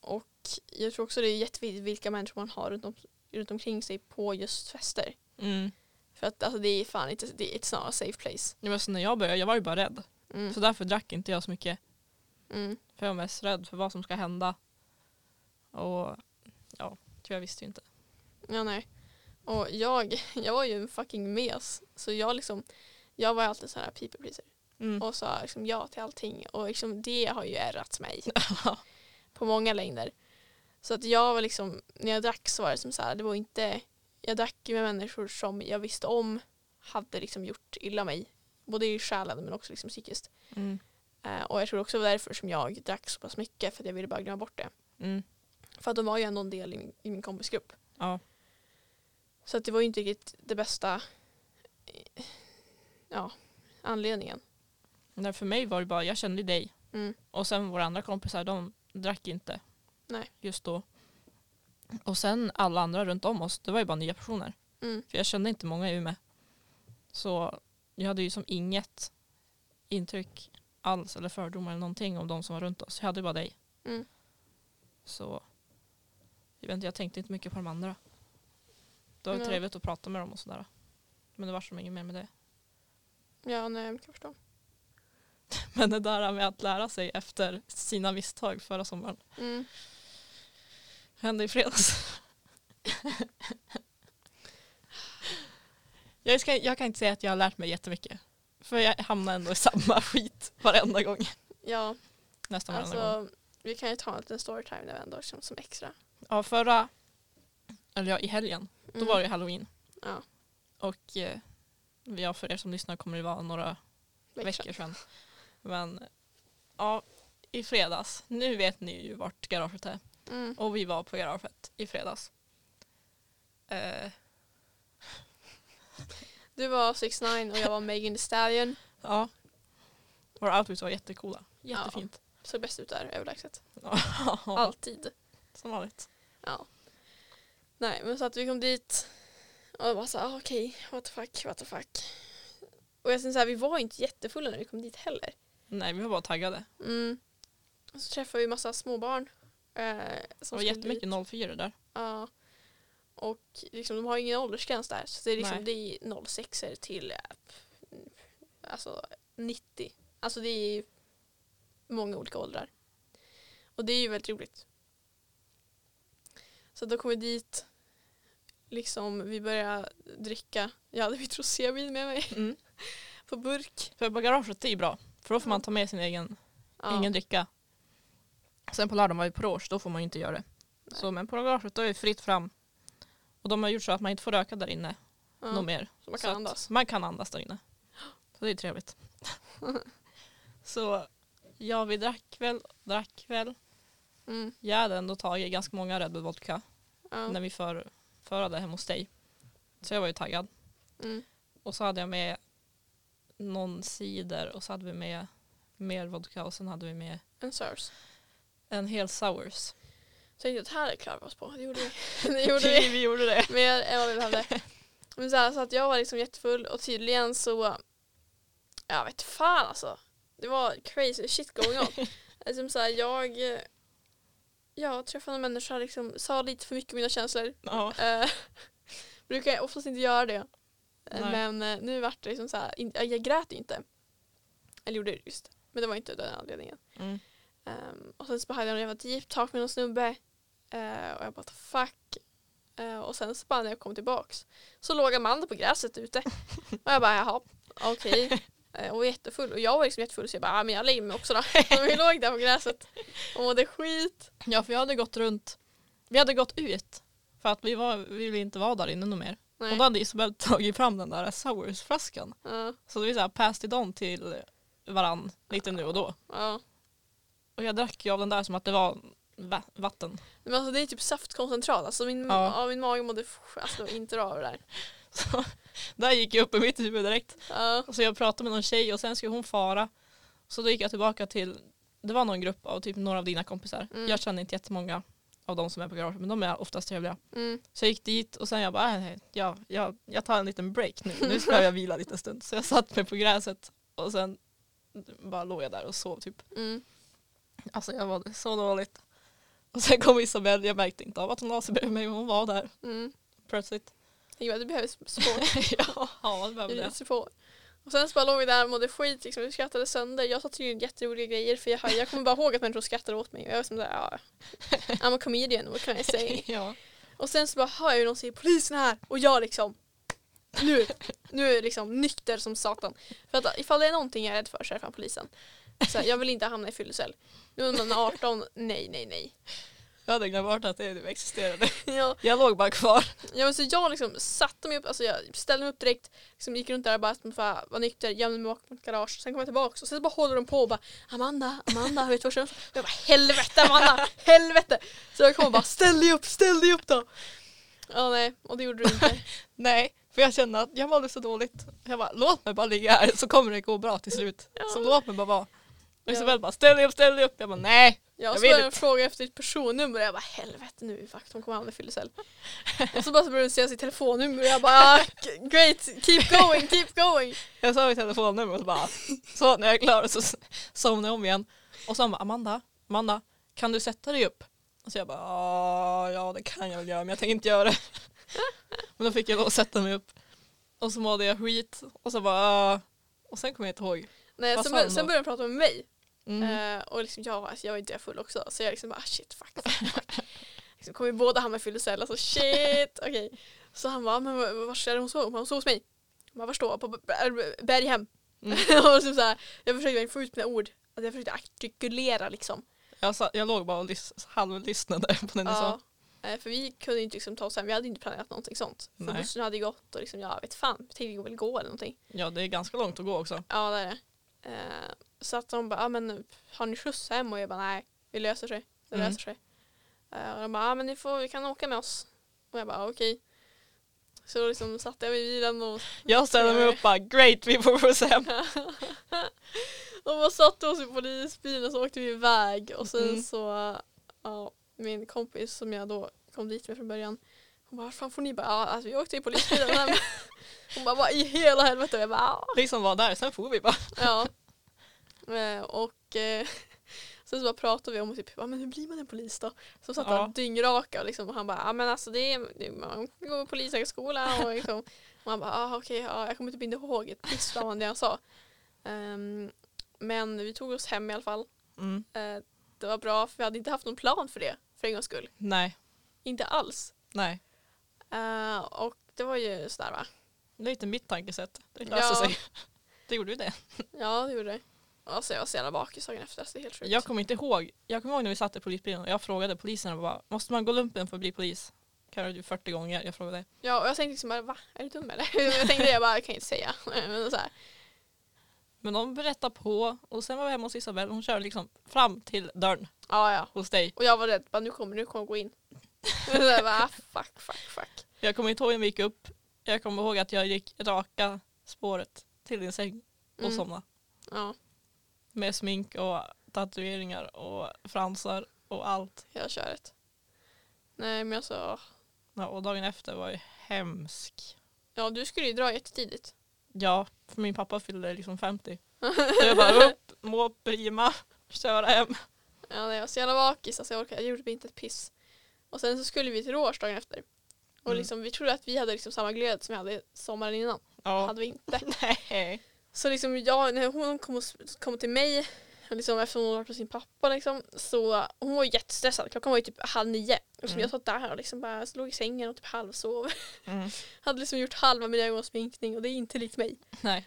och jag tror också det är jätteviktigt vilka människor man har runt, om, runt omkring sig på just fester. Mm. För att alltså, det är fan inte, det är it's not a safe place. Ja, men så när jag började, jag var ju bara rädd. Mm. Så därför drack inte jag så mycket. Mm. För jag var mest rädd för vad som ska hända. Och ja, jag visste ju inte. Ja, nej. Och jag, jag var ju en fucking mes. Så jag liksom, jag var alltid så här people pleaser. Mm. Och sa liksom ja till allting. Och liksom det har ju ärrat mig. på många längder. Så att jag var liksom, när jag drack så var det som så här, det var inte, jag drack ju med människor som jag visste om hade liksom gjort illa mig. Både i själen men också liksom psykiskt. Mm. Eh, och jag tror också det var därför som jag drack så pass mycket för att jag ville bara glömma bort det. Mm. För att de var ju ändå en del i min, i min kompisgrupp. Ja. Så att det var ju inte riktigt det bästa ja, anledningen. Nej, för mig var det bara, jag kände dig. Mm. Och sen våra andra kompisar, de drack inte. Nej. Just då. Och sen alla andra runt om oss, det var ju bara nya personer. Mm. För jag kände inte många i Umeå. Så jag hade ju som inget intryck alls eller fördomar eller någonting om de som var runt oss. Jag hade ju bara dig. Mm. Så jag, vet inte, jag tänkte inte mycket på de andra. Det var ju Nej. trevligt att prata med dem och sådär. Men det var som inget mer med det. Ja, nej, jag kan förstå. Men det där med att lära sig efter sina misstag förra sommaren Mm. Hände i fredags. jag, ska, jag kan inte säga att jag har lärt mig jättemycket. För jag hamnar ändå i samma skit varenda gång. Ja, Nästan varenda gång. alltså vi kan ju ta en liten storytime nu ändå som, som extra. Ja, förra, eller ja, i helgen, då Mm. var det halloween. Ja, Och eh, ja, för er som lyssnar kommer det vara några veckor veckor sedan. Men ja, i fredags, nu vet ni ju vart garaget är. Mm. Och vi var på garaget i fredags. Eh, Du var 6 9 och jag var Megan Thee Stallion. ja. Våra outfits var jättecoola. Jättefint. Såg bäst ut där överlägset. Ja. Alltid. Som vanligt. Ja. Nej men så att vi kom dit och jag bara så ah, okej, what the fuck, what the fuck. Och jag tänkte så här, vi var inte jättefulla när vi kom dit heller. Nej, vi var bara taggade. Mm. Och så träffade vi massa småbarn. Eh, Det som var skulle jättemycket 04 där. Ja. Och liksom, de har ingen åldersgräns där. Så det är liksom det är 06 till alltså 90. Alltså det är många olika åldrar. Och det är ju väldigt roligt. Så då kom vi dit. Liksom vi började dricka. Jag hade mitt rosévin med mig Mm. på burk. För det är ju bra. För då får man ta med sin egen, Ja. egen dricka. Sen på lördagen var vi på Rouge, då får man ju inte göra det. Nej. Så, men på garaget då är det fritt fram. Och de har gjort så att man inte får röka där inne ja. något mer. Så man Så kan att andas. Man kan andas där inne. Så det är trevligt. så ja, vi drack väl, drack väl. Mm. Jag hade ändå tagit ganska många Red Bull vodka Ja. när vi för, förade hem hos dig. Så jag var ju taggad. Mm. Och så hade jag med någon cider och så hade vi med mer vodka och sen hade vi med En SARS. En hel sours. Så jag tänkte att här klarar vi oss på. Det gjorde vi. det gjorde vi. vi gjorde det. Mer än vad vi behövde. Men så, här, så att jag var liksom jättefull och tydligen så, jag vet fan alltså. Det var crazy shit going on. liksom så här, jag, eh, jag träffade en människa liksom, sa lite för mycket om mina känslor. Ja. Uh, brukar jag oftast inte göra det. Eh, Nej. Men eh, nu vart det liksom så här, jag grät inte. Eller gjorde det just. Men det var inte den anledningen. Mm. Um, och sen så hade jag en jävla deep talk med någon snubbe. Eh, och jag bara fuck. Eh, och sen så bara när jag kom tillbaks så låg Amanda på gräset ute. och jag bara jaha, okej. Eh, och var jättefull. Och jag var liksom jättefull så jag bara, ah, men jag lägger mig också då. Så vi låg där på gräset och mådde skit. ja, för jag hade gått runt. Vi hade gått ut. För att vi, var, vi ville inte vara där inne något mer. Nej. Och då hade Isabel tagit fram den där Sours-flaskan. Ja, Så vi så här passed it on till varann lite nu och då. ja. Och jag drack ju av den där som att det var va- vatten. Men alltså det är typ saftkoncentrat. Alltså min, Ja. ja. min mage mådde alltså, inte bra av det där. Så där gick jag upp i mitt huvud direkt. Ja. Så jag pratade med någon tjej och sen skulle hon fara. Så då gick jag tillbaka till, det var någon grupp av typ några av dina kompisar. Mm. Jag känner inte jättemånga av de som är på garaget men de är oftast trevliga. Mm. Så jag gick dit och sen jag bara, äh, ja, jag, jag tar en liten break nu. Nu ska jag vila lite stund. Så jag satt mig på gräset och sen bara låg jag där och sov typ. Mm. Alltså jag mådde så dåligt. Och sen kom Isabelle, jag märkte inte av att hon la sig bredvid mig men hon var där Mm. plötsligt. Bara, det behövs språk. ja, ja, det behöver det. På. Och sen så bara låg vi där och mådde skit, liksom, vi skrattade sönder. Jag satt ju jätteroliga grejer för jag, jag kommer bara ihåg att människor skrattade åt mig. Och jag var som såhär, ja, I'm a comedian, what can I say? ja. Och sen så bara hör jag någon säga polisen här och jag liksom nu, nu är jag liksom nykter som satan. För att ifall det är någonting jag är rädd för så är det fan polisen. Så här, jag vill inte hamna i fyllecell. Nu är man 18, nej nej nej. Jag hade glömt bort att det existerade. Ja, Jag låg bara kvar. ja men så jag liksom satte mig upp, alltså jag ställde mig upp direkt, liksom gick runt där och bara för att vara nykter, gömde mig bakom ett garage. Sen kom jag tillbaka och sen så bara håller de på och bara Amanda, Amanda, vet du vad som Jag bara helvete Amanda, helvete! Så jag kom och bara ställ dig upp, ställ dig upp då! Ja nej, och det gjorde du inte. Nej, för jag kände att jag mådde så dåligt. Jag bara, låt mig bara ligga här så kommer det gå bra till slut. Ja. Så låt mig bara vara. Och Ja. Isabel bara, ställ dig upp, ställ dig upp. Jag bara, nej. Jag Jag började inte. fråga efter ditt personnummer och jag bara helvete nu fuck de kommer i fyllecell. och så bara så började du säga sitt telefonnummer och jag bara ah, great, keep going, keep going. Jag sa mitt telefonnummer och så bara, så när jag är klar så s- somnade jag om igen. Och så han bara, Amanda, Amanda, kan du sätta dig upp? Och så jag bara, "Ah, ja det kan jag väl göra men jag tänker inte göra det. men då fick jag lov att sätta mig upp. Och så mådde jag skit och så bara, "Ah." och sen kommer jag inte ihåg. Nej, sen, sen började de prata med mig. Mm. Eh, och liksom jag, alltså, jag var inte full också så jag liksom bara ah, shit fuck fuck fuck. liksom, kommer vi båda hamna i fyllecell? Alltså shit okej. Så han bara men var är det hon sov? Hon sov hos mig. Var står? På Berghem. Mm. och liksom så här, jag försökte få ut mina ord. Att jag försökte artikulera liksom. Jag, sa, jag låg bara och lys- halvlyssnade på den du sa. För vi kunde inte liksom ta oss hem, vi hade inte planerat någonting sånt. För Nej. bussen hade gått och liksom, jag vet fan, vi tänkte väl gå eller någonting. Ja det är ganska långt att gå också. Ja det är det. Eh, så att de bara, ah, men har ni skjuts hem? Och jag bara, nej, vi löser sig. Det Mm. löser sig. Eh, och de bara, ah, men ni får, vi kan åka med oss. Och jag bara, okej. Så då liksom satte jag mig i bilen och Jag ställde mig upp och bara great vi får skjuts hem. och bara satte oss i polisbilen så åkte vi iväg. Och sen Mm. så, ja, min kompis som jag då kom dit med från början. Hon bara, fan får ni bara, ja, alltså vi åkte i polisbilen. Hon bara, vad i hela helvete? Och jag bara, "Ja." Liksom var där, sen får vi bara. Ja. Eh, och eh, sen så bara pratade vi om typ, men hur blir man en polis då? Så satt Ja. han dyngraka och, liksom, och han bara, ja men alltså det är, det man går på polishögskola och liksom, han bara, ah, okej, ja, jag kommer typ inte ihåg ett piss av det han sa. Ehm, men vi tog oss hem i alla fall. Mm. Eh, det var bra för vi hade inte haft någon plan för det för en gångs skull. Nej, Inte alls. nej. Eh, och det var ju sådär va. Det är lite mitt tankesätt. Det löser Ja. sig. Det gjorde ju det. Ja det gjorde det. Alltså jag var så jävla bakis dagen efter, så det är helt sjukt. Jag kommer inte ihåg. Jag kommer ihåg när vi satt i polisbilen och jag frågade polisen och bara, måste man gå lumpen för att bli polis? Kan du 40 gånger? Jag frågade. Ja, och jag tänkte liksom bara, va? Är du dum eller? jag tänkte jag bara, jag kan inte säga. Men så här, Men de berättade på och sen var vi hemma hos Isabel och hon körde liksom fram till dörren ja, ja. hos dig. Och jag var rädd, bara, nu kommer nu kommer gå in. så jag bara, ah, fuck, fuck, fuck. Jag kommer inte ihåg när vi gick upp. Jag kommer ihåg att jag gick raka spåret till din säng och Mm. somnade. Ja, Med smink och tatueringar och fransar och allt. hela köret. Nej men alltså, Ja, och dagen efter var ju hemsk. Ja, du skulle ju dra jättetidigt. Ja, för min pappa fyllde liksom 50. Så jag bara upp, må prima, köra hem. Ja, nej, jag var så jävla bakis, alltså jag, orkade, jag gjorde inte ett piss. Och sen så skulle vi till Rås dagen efter. Och Mm. liksom, vi trodde att vi hade liksom samma glöd som vi hade sommaren innan. Ja. hade vi inte. Nej. Så liksom jag, när hon kom, och, kom till mig, liksom, eftersom hon var på sin pappa liksom, så hon var jättestressad. Klockan var ju typ halv nio. Och Mm. Jag satt där och liksom bara låg i sängen och typ halvsov. Mm. hade liksom gjort halva min ögonsminkning och det är inte likt mig. Nej.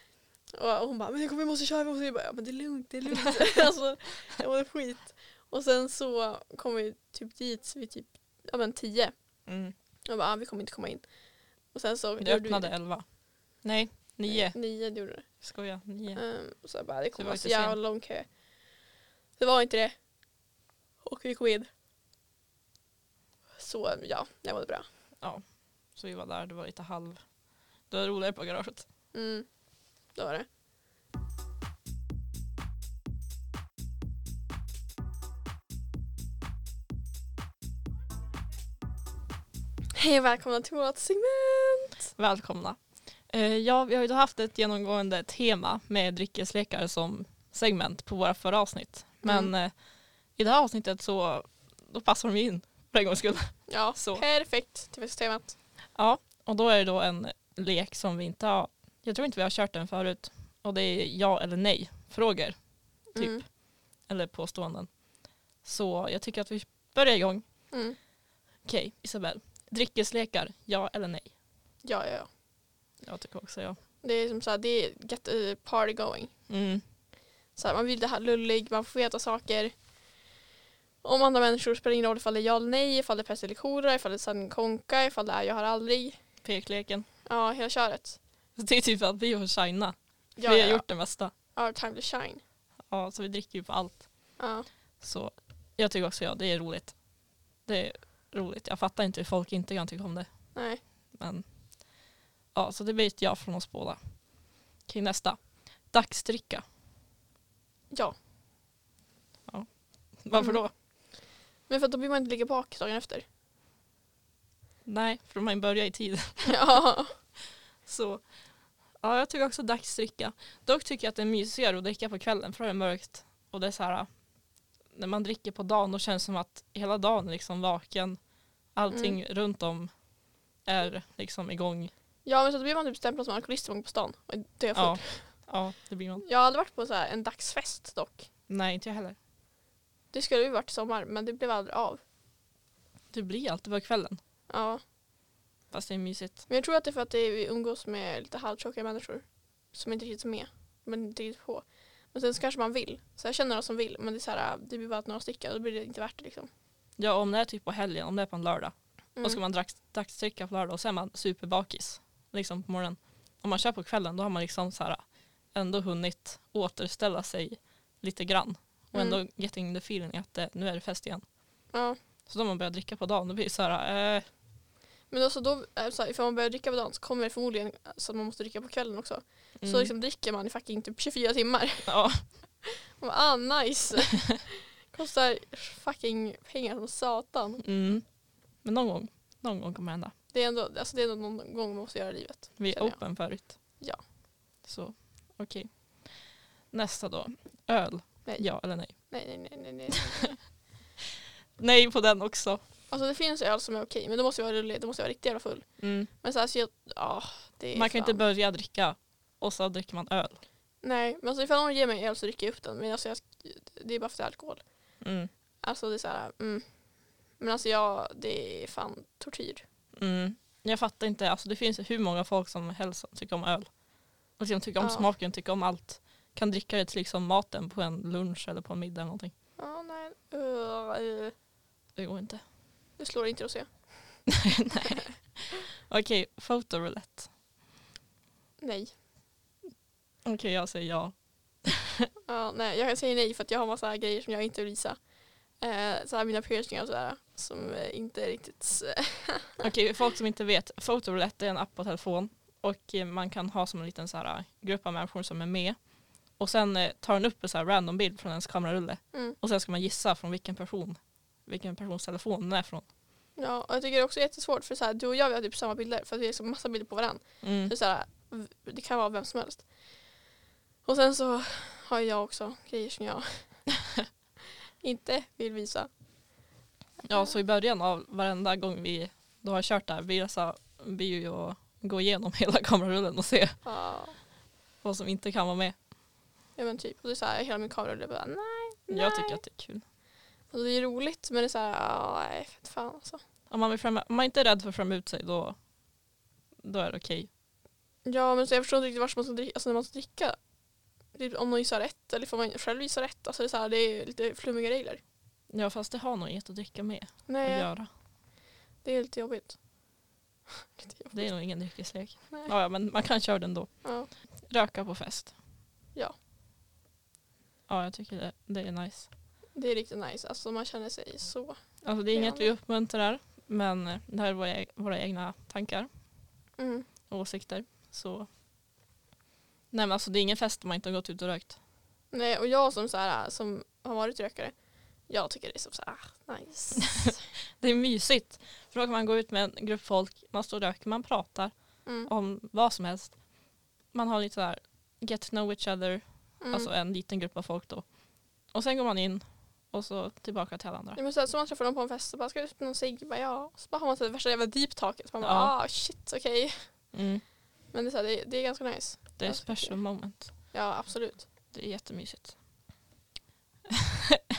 Och och hon bara, men vi måste köra, vi måste. Jag bara, ja, men det är lugnt, det är lugnt. alltså, jag mådde skit. Och sen så kom vi typ dit vid typ, ja men tio. Mm. Jag bara, ah, vi kommer inte komma in. Och sen så Det öppnade 11. Nej, 9. Nio det gjorde det. Skoja, 9. Um, så jag bara, det kommer var vara så jävla lång kö. Det var inte det. Och vi kom in. Så ja, det var bra. Så vi var där, det var lite halv. Det var roligare på garaget. Mm, det var det. Hej och välkomna till vårt segment! Välkomna. Eh, ja, vi har ju då haft ett genomgående tema med dryckeslekar som segment på våra förra avsnitt. Men Mm. i det här avsnittet så då passar de in för en gångs skull. Ja, Så. perfekt till systemet. Ja, och då är det då en lek som vi inte har, jag tror inte vi har kört den förut. Och det är ja eller nej frågor, Typ. Mm. eller påståenden. Så jag tycker att vi börjar igång. Mm. Okej, Isabel. Dryckeslekar, ja eller nej? Ja, ja, ja. Jag tycker också ja. Det är som så här, det är get a party going. Mm. Så här, man vill det här lullig, man får veta saker om andra människor. spelar ingen roll ifall det är ja eller nej, ifall det är pest eller kolera, ifall det är sanning konka, ifall det är jag har aldrig. Pekleken. Ja, hela köret. Det är typ att vi har shina. Ja, vi ja, har ja. gjort det mesta. Our time to shine. Ja, så vi dricker ju på allt. Ja. Så jag tycker också ja, det är roligt. Det är roligt. Jag fattar inte hur folk inte kan tycka om det. Nej. Men ja, så det blir ett ja från oss båda. Okej, nästa. Dagsdricka. Ja. Varför Mm. då? Men för att då blir man inte ligga bak dagen efter. Nej, för man börjar i tid. ja. Så ja, jag tycker också dagsdricka. Dock tycker jag att det är mysigare att dricka på kvällen för då är det mörkt. Och det är så här, när man dricker på dagen då känns det som att hela dagen är liksom vaken. Allting runt om är liksom igång. Ja men så blir man typ stämplad som alkoholist på stan. Och det är Ja, ja, det blir man. Jag har aldrig varit på så här en dagsfest dock. Nej, inte jag heller. Det skulle ju varit i sommar men det blev aldrig av. Det blir alltid på kvällen. Ja. Fast det är mysigt. Men jag tror att det är för att det är, vi umgås med lite halvtjocka människor. Som inte riktigt är med. Men inte riktigt på. Men sen så kanske man vill. Så jag känner några som vill. Men det är så här, det blir bara några stycken. Då blir det inte värt det liksom. Ja, om det är typ på helgen, om det är på en lördag. Mm. Då ska man dags, dagsdricka på lördag och sen är man superbakis. Liksom på morgonen. Om man kör på kvällen då har man liksom så här ändå hunnit återställa sig lite grann. Och Mm. ändå getting the feeling att det, nu är det fest igen. Ja. Så då man börjar dricka på dagen då blir det så här, eh, Men också då, det så här, ifall man börjar dricka på dagen så kommer det förmodligen så att man måste dricka på kvällen också. mm, Så liksom dricker man i fucking typ 24 timmar. ja, Och bara, ah nice. Kostar fucking pengar som satan. mm. Men någon gång, någon gång kommer det hända. Det är ändå, alltså det är ändå någon gång man måste göra i livet. Vi är känner jag. open förut. Ja. Så, okej. Nästa då. Öl. Nej. Ja eller nej? Nej, nej, nej, nej, nej. Nej på den också. Alltså det finns öl som är okej men då måste jag vara rullig, då måste jag vara riktigt jävla full. Mm. Men så här, så jag, ja, det Man kan fan. inte börja dricka och så dricker man öl. Nej, men alltså ifall någon ger mig öl så dricker jag upp den. Men alltså jag, det är bara för att det är alkohol. Mm. Alltså det är så här, mm. Men alltså jag, det är fan tortyr. Mm. Jag fattar inte, alltså det finns hur många folk som helst som tycker om öl. Och liksom tycker om Ja. smaken, tycker om allt. Kan dricka det till liksom maten på en lunch eller på en middag eller någonting. Ja, nej. Uh, uh, Det går inte. det slår inte att se. Nej. Okej, fotoroulette. Nej. Okej, jag säger ja. Ja, nej. Jag säger nej för att jag har massa grejer som jag inte vill visa. Eh, så här mina piercingar och sådär. Som eh, inte är riktigt... eh, Okej, folk som inte vet. Fotoroulette är en app på telefon. Och eh, man kan ha som en liten så här, eh, grupp av människor som är med. Och sen tar den upp en så här random bild från ens kamerarulle. mm. Och sen ska man gissa från vilken person, vilken persons telefon den är från. Ja, och jag tycker det är också jättesvårt för så här, du och jag vi har typ samma bilder för att vi har liksom massa bilder på varandra. Mm. Så så här, det kan vara vem som helst. Och sen så har jag också grejer som jag inte vill visa. Ja, så i början av varenda gång vi då har kört där blir det, så, blir ju att gå igenom hela kamerarullen och se Ja, vad som inte kan vara med. ja men typ. Och det är så här, hela min kamera och det bara nej, nej. Jag tycker att det är kul. Och det är roligt men det är så här, nej fett fan alltså. Om man, främma, om man inte är rädd för att främma ut sig då, då är det okej. Ja men så jag förstår inte riktigt varför man ska dricka, alltså när man ska dricka. Typ om någon gissar rätt eller får man själv gissa rätt. Alltså det är, så här, det är lite flummiga regler. Ja fast det har nog inget att dricka med att Nej, göra. det är lite jobbigt. lite jobbigt. Det är nog ingen dryckeslek. Nej. Ja, men man kan köra den då. Ja. Röka på fest. Ja. Ja, jag tycker det, det är nice. Det är riktigt nice. Alltså man känner sig så. Alltså det är inget vi uppmuntrar men det här är våra, våra egna tankar Mm. och åsikter. Så Nej men alltså det är ingen fest om man inte har gått ut och rökt. Nej och jag som så här, som har varit rökare. Jag tycker det är som så här, ah, nice. Det är mysigt. För då kan man gå ut med en grupp folk, man står och röker, man pratar Mm. om vad som helst. Man har lite så här get to know each other, Mm. alltså en liten grupp av folk då. Och sen går man in och så tillbaka till alla andra. Ja, men så, här, så man träffar någon på en fest och bara ska ut med någon cigg. Ja. Så bara har man så värsta jävla deep talket. Man bara Ja. ah shit okej. Mm. Men det är, så här, det, det är ganska nice. Det är tycker special moment. Ja absolut. Det är jättemysigt.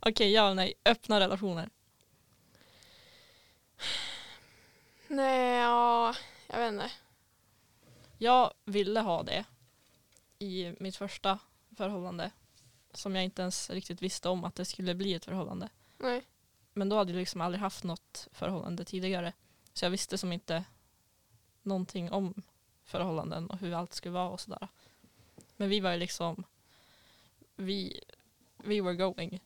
Okej, ja eller nej. Öppna relationer. Nej ja, jag vet inte. Jag ville ha det i mitt första förhållande. Som jag inte ens riktigt visste om att det skulle bli ett förhållande. Nej. Men då hade jag liksom aldrig haft något förhållande tidigare. Så jag visste som inte någonting om förhållanden och hur allt skulle vara och sådär. Men vi var ju liksom, vi, we were going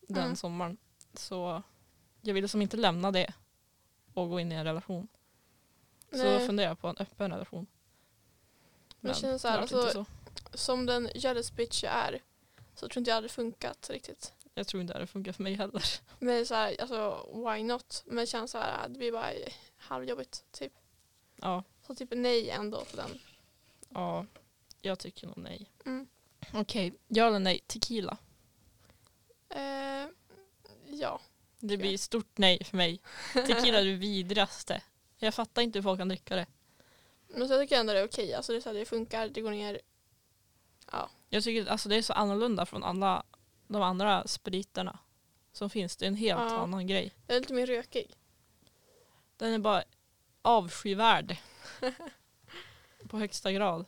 den Mm. sommaren. Så jag ville som inte lämna det och gå in i en relation. Så Nej. då funderade jag på en öppen relation. Men det känns så här, alltså- Som den jealous bitch jag är så tror inte jag hade funkat riktigt. Jag tror inte det hade funkat för mig heller. Men så här, alltså why not? Men det känns så här, det blir bara halvjobbigt typ. Ja, Så typ nej ändå på den. ja jag tycker nog nej. Mm. Okej, ja eller nej, tequila. Eh, ja. Det blir stort nej för mig. Tequila är det vidrigaste. Jag fattar inte hur folk kan dricka det. Men så jag tycker ändå det är okej. Alltså det, är så här, det funkar, det går ner. Jag tycker alltså det är så annorlunda från alla de andra spriterna som finns. Det är en helt Ja. annan grej. Jag är lite mer rökig. Den är bara avskyvärd. På högsta grad.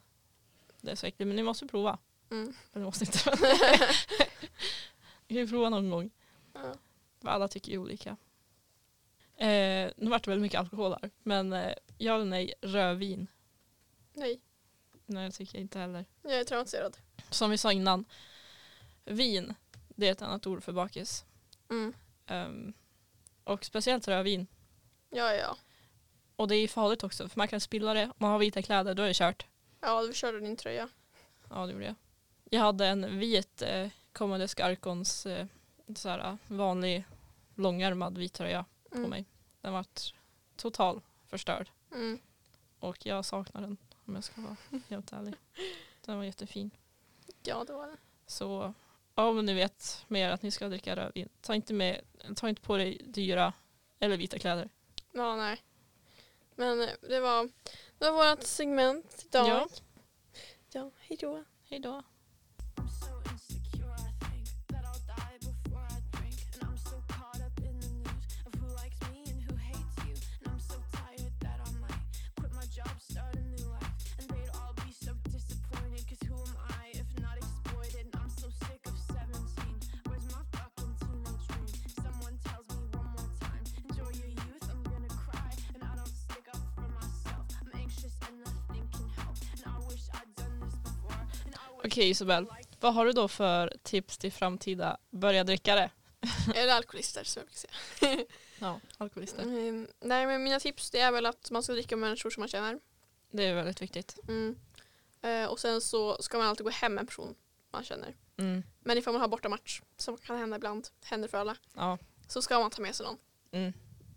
Det är så äckligt, men ni måste prova. Mm. Eller ni måste inte. Ni kan ju prova någon gång. Ja. För alla tycker ju olika. Eh, nu vart det väldigt mycket alkohol här. Men eh, ja eller nej, rödvin. Nej, Nej, det tycker jag inte heller. jag är traumatiserad. Som vi sa innan. Vin, det är ett annat ord för bakis. Mm. Ehm, och speciellt rödvin. Ja, ja. Och det är farligt också för man kan spilla det. Om man har vita kläder då är det kört. Ja, du körde din tröja. Ja det gjorde jag. Jag hade en vit eh, Commodes Arkons eh, så här, eh, vanlig långärmad vit tröja på Mm. mig. Den var total förstörd. Mm. Och jag saknar den om jag ska vara helt ärlig. Den var jättefin. Ja, det var det. Så om ni vet mer att ni ska dricka rödvin, ta inte, med, ta inte på dig dyra eller vita kläder. Ja, nej. Men eh, det var, det var vårt segment idag. Ja. ja hej då. Hej då. Okej Isabel, vad har du då för tips till framtida börja drickare? Eller alkoholister som jag brukar säga. Ja, alkoholister. Mm, nej, men mina tips det är väl att man ska dricka med människor som man känner. Det är väldigt viktigt. Mm. Eh, och sen så ska man alltid gå hem med en person man känner. Mm. Men ifall man har borta match, som kan hända ibland, händer för alla, Ja, så ska man ta med sig någon. Mm.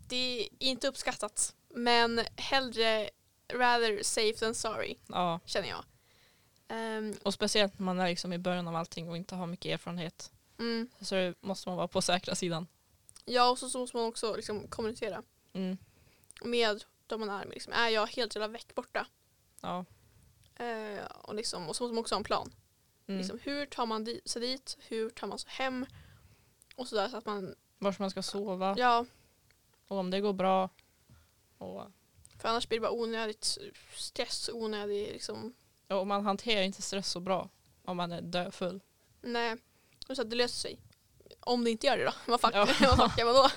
Det är inte uppskattat. Men hellre rather safe than sorry, Ja. känner jag. Ehm, Och speciellt när man är liksom i början av allting och inte har mycket erfarenhet. mm. Så måste man vara på säkra sidan. Ja, och så, så måste man också liksom kommunicera Mm. med de man är med. Liksom, är jag helt jävla väck borta? Ja. Eh, och, liksom, och så måste man också ha en plan. Mm. Liksom, hur tar man di- sig dit? Hur tar man sig hem? Och sådär så att man, Var man ska sova ja, och om det går bra. Och, för annars blir det bara onödigt stress, onödig liksom, ja, och man hanterar inte stress så bra om man är döfull. nej. Och så att det löser sig. Om det inte gör det då, vad fuck, Ja. vad fuck gör man då?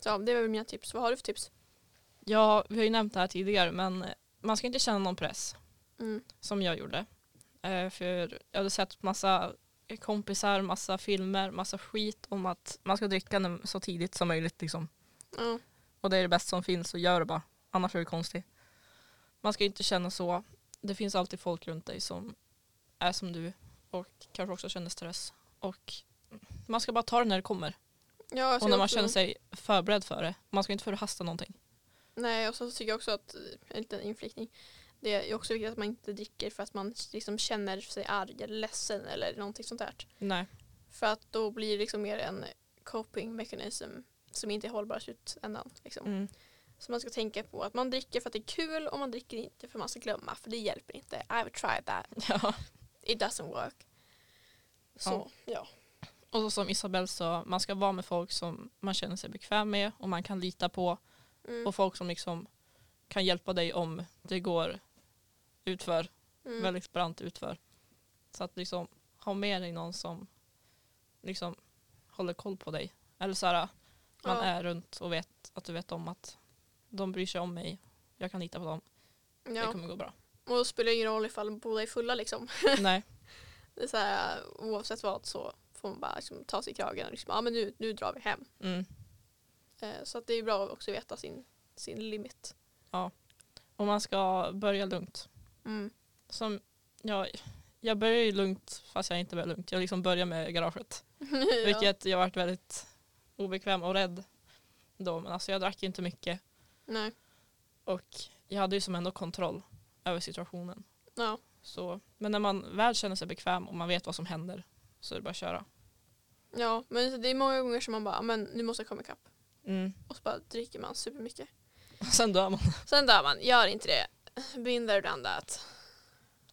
Så det var väl mina tips. Vad har du för tips? Ja, vi har ju nämnt det här tidigare men man ska inte känna någon press Mm. som jag gjorde. Eh, för jag hade sett massa kompisar, massa filmer, massa skit om att man ska dricka så tidigt som möjligt. Liksom. Ja. Och det är det bästa som finns och gör det bara. Annars är det konstigt. Man ska inte känna så. Det finns alltid folk runt dig som är som du och kanske också känner stress. Och man ska bara ta det när det kommer. Ja, Och när man också- känner sig förberedd för det. Man ska inte förhasta någonting. Nej, och så tycker jag också att, eh, en liten inflikning, det är också viktigt att man inte dricker för att man liksom känner sig arg eller ledsen eller någonting sånt där. Nej. För att då blir det liksom mer en coping mechanism som inte är hållbar i slutändan. Liksom. Mm. Så man ska tänka på att man dricker för att det är kul och man dricker inte för att man ska glömma för det hjälper inte. I've tried that. Ja. It doesn't work. Så, ja. Och så som Isabelle sa, man ska vara med folk som man känner sig bekväm med och man kan lita på. Mm. Och folk som liksom kan hjälpa dig om det går utför, Mm. väldigt brant utför. Så att liksom ha med dig någon som liksom håller koll på dig. Eller så här, man Ja. är runt och vet att du vet om att de bryr sig om mig. Jag kan lita på dem. Det ja. kommer gå bra. Och då spelar det ingen roll ifall båda är fulla liksom. Nej. Det är så här, oavsett vad så får man bara liksom ta sig i kragen och liksom, ja men nu, nu drar vi hem. Mm. Eh, så att det är bra att också veta sin, sin limit. Och man ska börja lugnt. Mm. Som, ja, jag börjar ju lugnt fast jag inte börjar lugnt. Jag liksom börjar med garaget. ja. Vilket jag varit väldigt obekväm och rädd då. Men alltså jag drack ju inte mycket. Nej. Och jag hade ju som ändå kontroll över situationen. Ja. Så, men när man väl känner sig bekväm och man vet vad som händer så är det bara att köra. ja, men det är många gånger som man bara, men nu måste jag komma ikapp. Mm. Och så bara dricker man supermycket. Sen dör man. Sen dör man, gör inte det. Been there, done that.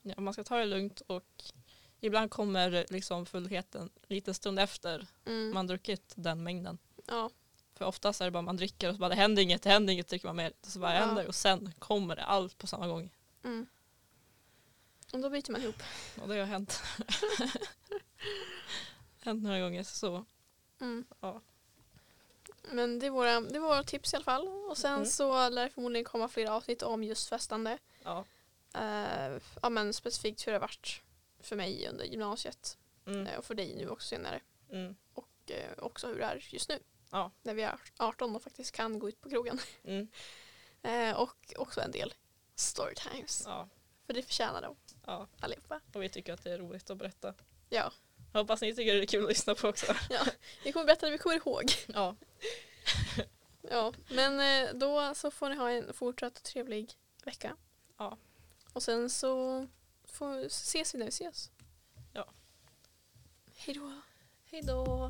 Ja, man ska ta det lugnt och ibland kommer liksom fullheten lite stund efter Mm. man druckit den mängden. ja. För oftast är det bara man dricker och så bara det händer inget, det händer inget, dricker man mer. Så bara Ja. händer och sen kommer det allt på samma gång. Mm. Och då byter man ihop. Och det har hänt. hänt några gånger så. Mm. Ja. Men det är, våra, det är våra tips i alla fall. Och sen Mm. så lär det förmodligen komma flera avsnitt om just festande. Ja. Eh, ja, men specifikt hur det har varit för mig under gymnasiet. Mm. eh, Och för dig nu också senare. Mm. Och eh, också hur det är just nu. Ja. När vi är 18 och faktiskt kan gå ut på krogen. Mm. Eh, och också en del storytimes. Ja. För det förtjänar de ja. allihopa. Och vi tycker att det är roligt att berätta. Ja. Hoppas ni tycker det är kul att lyssna på också. Vi kommer berätta det vi kommer ihåg. Ja. Ja, men eh, då så får ni ha en fortsatt trevlig vecka. Ja. Och sen så får, ses vi när vi ses. Ja. Hej då. Hej då.